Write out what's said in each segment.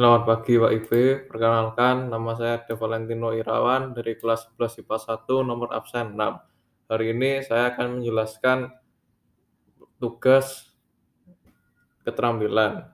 Selamat pagi Pak Ibe, perkenalkan nama saya De Valentino Irawan dari kelas 11 IPA 1 nomor absen 6. Hari ini saya akan menjelaskan tugas keterampilan.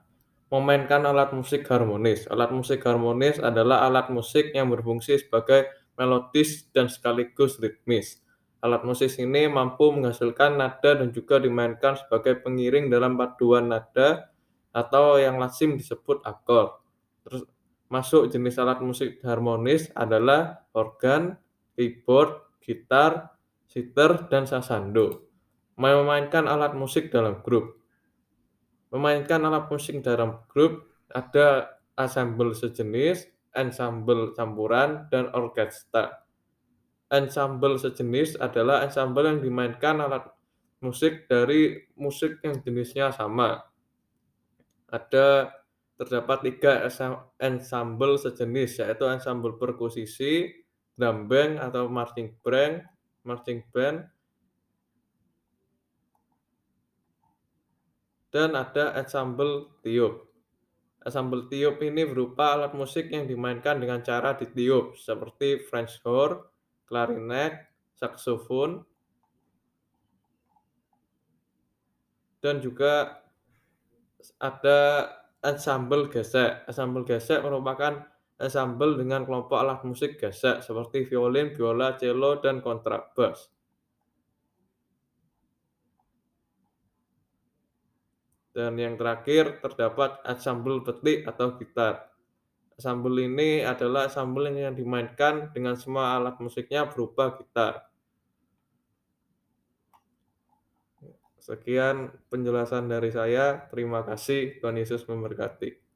Memainkan alat musik harmonis. Alat musik harmonis adalah alat musik yang berfungsi sebagai melodis dan sekaligus ritmis. Alat musik ini mampu menghasilkan nada dan juga dimainkan sebagai pengiring dalam paduan nada atau yang lazim disebut akord. Terus masuk jenis alat musik harmonis adalah organ, keyboard, gitar, sitar, dan sasando. Memainkan alat musik dalam grup. Memainkan alat musik dalam grup ada ensemble sejenis, ensemble campuran, dan orkestra. Ensemble sejenis adalah ensemble yang dimainkan alat musik dari musik yang jenisnya sama. Ada terdapat tiga ensemble sejenis, yaitu ensemble perkusisi, drum band atau marching band, marching band, dan ada ensemble tiup. Ensemble tiup ini berupa alat musik yang dimainkan dengan cara ditiup, seperti French horn, klarinet, saksofon, dan juga ada ensemble gesek. Ensemble gesek merupakan ensemble dengan kelompok alat musik gesek seperti violin, biola, cello, dan kontrabas. Dan yang terakhir terdapat ensemble petik atau gitar. Ensemble ini adalah ensemble yang dimainkan dengan semua alat musiknya berupa gitar. Sekian penjelasan dari saya. Terima kasih. Tuhan Yesus memberkati.